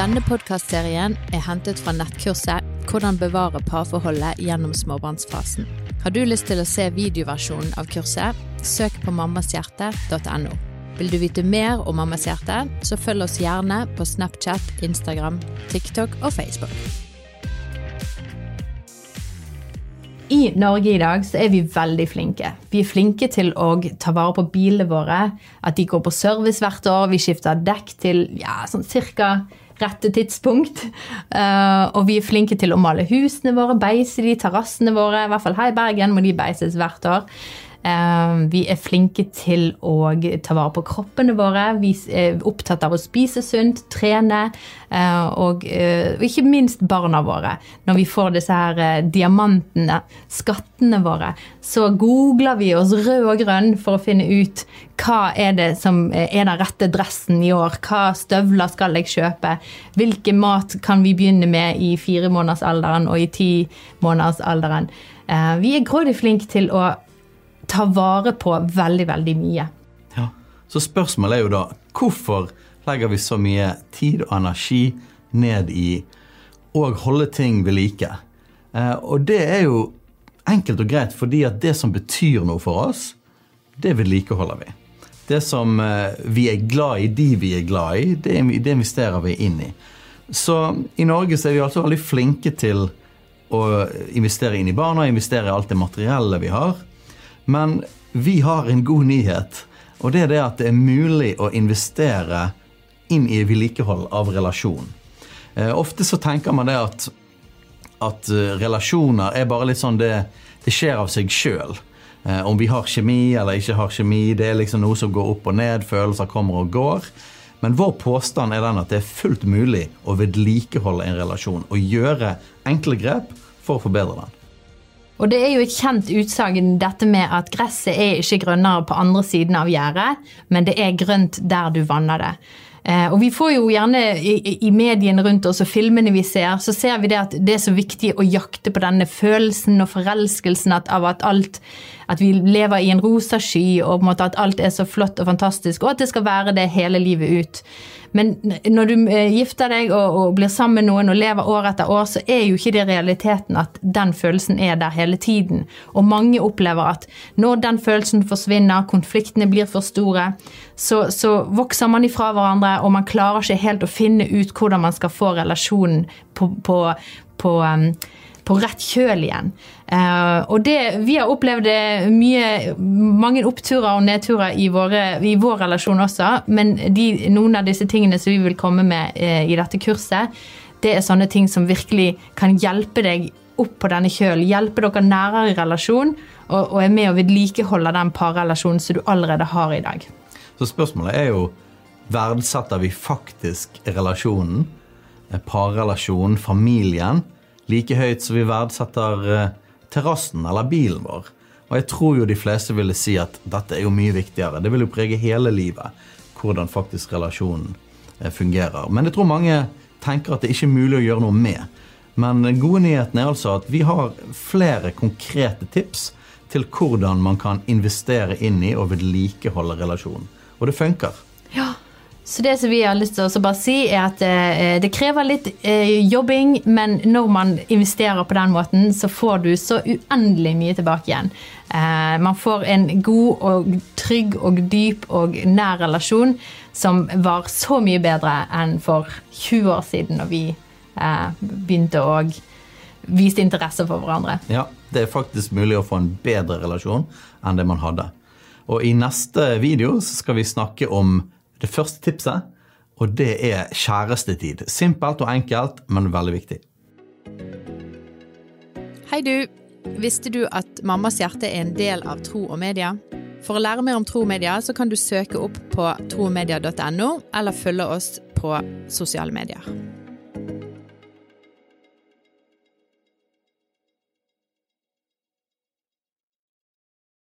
Denne podkastserien er hentet fra nettkurset 'Hvordan bevare parforholdet gjennom småbarnsfasen'. Har du lyst til å se videoversjonen av kurset, søk på mammashjerte.no. Vil du vite mer om Mammas hjerte, så følg oss gjerne på Snapchat, Instagram, TikTok og Facebook. I Norge i dag så er vi veldig flinke. Vi er flinke til å ta vare på bilene våre. At de går på service hvert år. Vi skifter dekk til ja, sånn cirka rette tidspunkt. Uh, og vi er flinke til å male husene våre, beise de, terrassene våre. I hvert fall her i Bergen må de beises hvert år. Uh, vi er flinke til å ta vare på kroppene våre. Vi er opptatt av å spise sunt, trene. Uh, og ikke minst barna våre. Når vi får disse her diamantene, skattene våre, så googler vi oss rød og grønn for å finne ut hva er det som er den rette dressen i år. Hva støvler skal jeg kjøpe? Hvilken mat kan vi begynne med i firemånedersalderen og i timånedersalderen? Vi er grådig flinke til å ta vare på veldig, veldig mye. Ja, Så spørsmålet er jo da hvorfor legger vi så mye tid og energi ned i å holde ting ved like? Eh, og det er jo enkelt og greit fordi at det som betyr noe for oss, det vedlikeholder vi. Det som eh, vi er glad i, de vi er glad i, det investerer vi inn i. Så i Norge så er vi altså veldig flinke til å investere inn i barna, investere i alt det materielle vi har. Men vi har en god nyhet, og det er det at det er mulig å investere inn i vedlikehold av relasjon. Eh, ofte så tenker man det at, at uh, relasjoner er bare litt sånn det, det skjer av seg sjøl. Eh, om vi har kjemi eller ikke har kjemi, det er liksom noe som går opp og ned, følelser kommer og går. Men vår påstand er den at det er fullt mulig å vedlikeholde en relasjon og gjøre enkle grep for å forbedre den. Og det er jo et kjent utsagn dette med at gresset er ikke grønnere på andre siden av gjerdet, men det er grønt der du vanner det. Eh, og vi får jo gjerne i, mediene rundt oss og filmene vi ser, så ser vi det at det er så viktig å jakte på denne følelsen og forelskelsen av at alt At vi lever i en rosa sky, og på en måte at alt er så flott og fantastisk, og at det skal være det hele livet ut. Men når du eh, gifter deg og, og, blir sammen med noen og lever år etter år, så er jo ikke det realiteten at den følelsen er der hele tiden. Og mange opplever at når den følelsen forsvinner, konfliktene blir for store, så, så vokser man ifra hverandre, og man klarer ikke helt å finne ut hvordan man skal få relasjonen på, på, på um, på rett kjøl igjen. Uh, og det, vi har opplevd mye, mange oppturer og nedturer i, våre, i vår relasjon også, men de, noen av disse tingene som vi vil komme med uh, i dette kurset, det er sånne ting som virkelig kan hjelpe deg opp på denne kjølen. Hjelpe dere nærere i relasjon, og, og er med å vedlikeholde den parrelasjonen som du allerede har i dag. Så spørsmålet er jo verdsetter vi faktisk relasjonen, eh, parrelasjonen, familien? Like høyt som vi verdsetter eh, terrassen eller bilen vår. Og jeg tror jo de fleste ville si at dette er jo mye viktigere. Det vil jo prege hele livet hvordan faktisk relasjonen eh, fungerer. Men jeg tror mange tenker at det ikke er mulig å gjøre noe med. Men den gode nyheten er altså at vi har flere konkrete tips til hvordan man kan investere inn i og vedlikeholde relasjonen. Og det funker. Ja, så det som vi har lyst til å bare si, er at eh, det krever litt eh, jobbing, men når man investerer på den måten, så får du så uendelig mye tilbake igjen. Eh, man får en god og trygg og dyp og nær relasjon som var så mye bedre enn for 20 år siden, når vi begynte å vise interesse for hverandre. Ja, det er faktisk mulig å få en bedre relasjon enn det man hadde. Og i neste video skal vi snakke om det første tipset, og det er kjærestetid. Simpelt og enkelt, men veldig viktig. Hei du! Visste du at Mammas hjerte er en del av Tro og Media? For å lære mer om tro og media, så kan du søke opp på tromedia.no, eller følge oss på sosiale medier.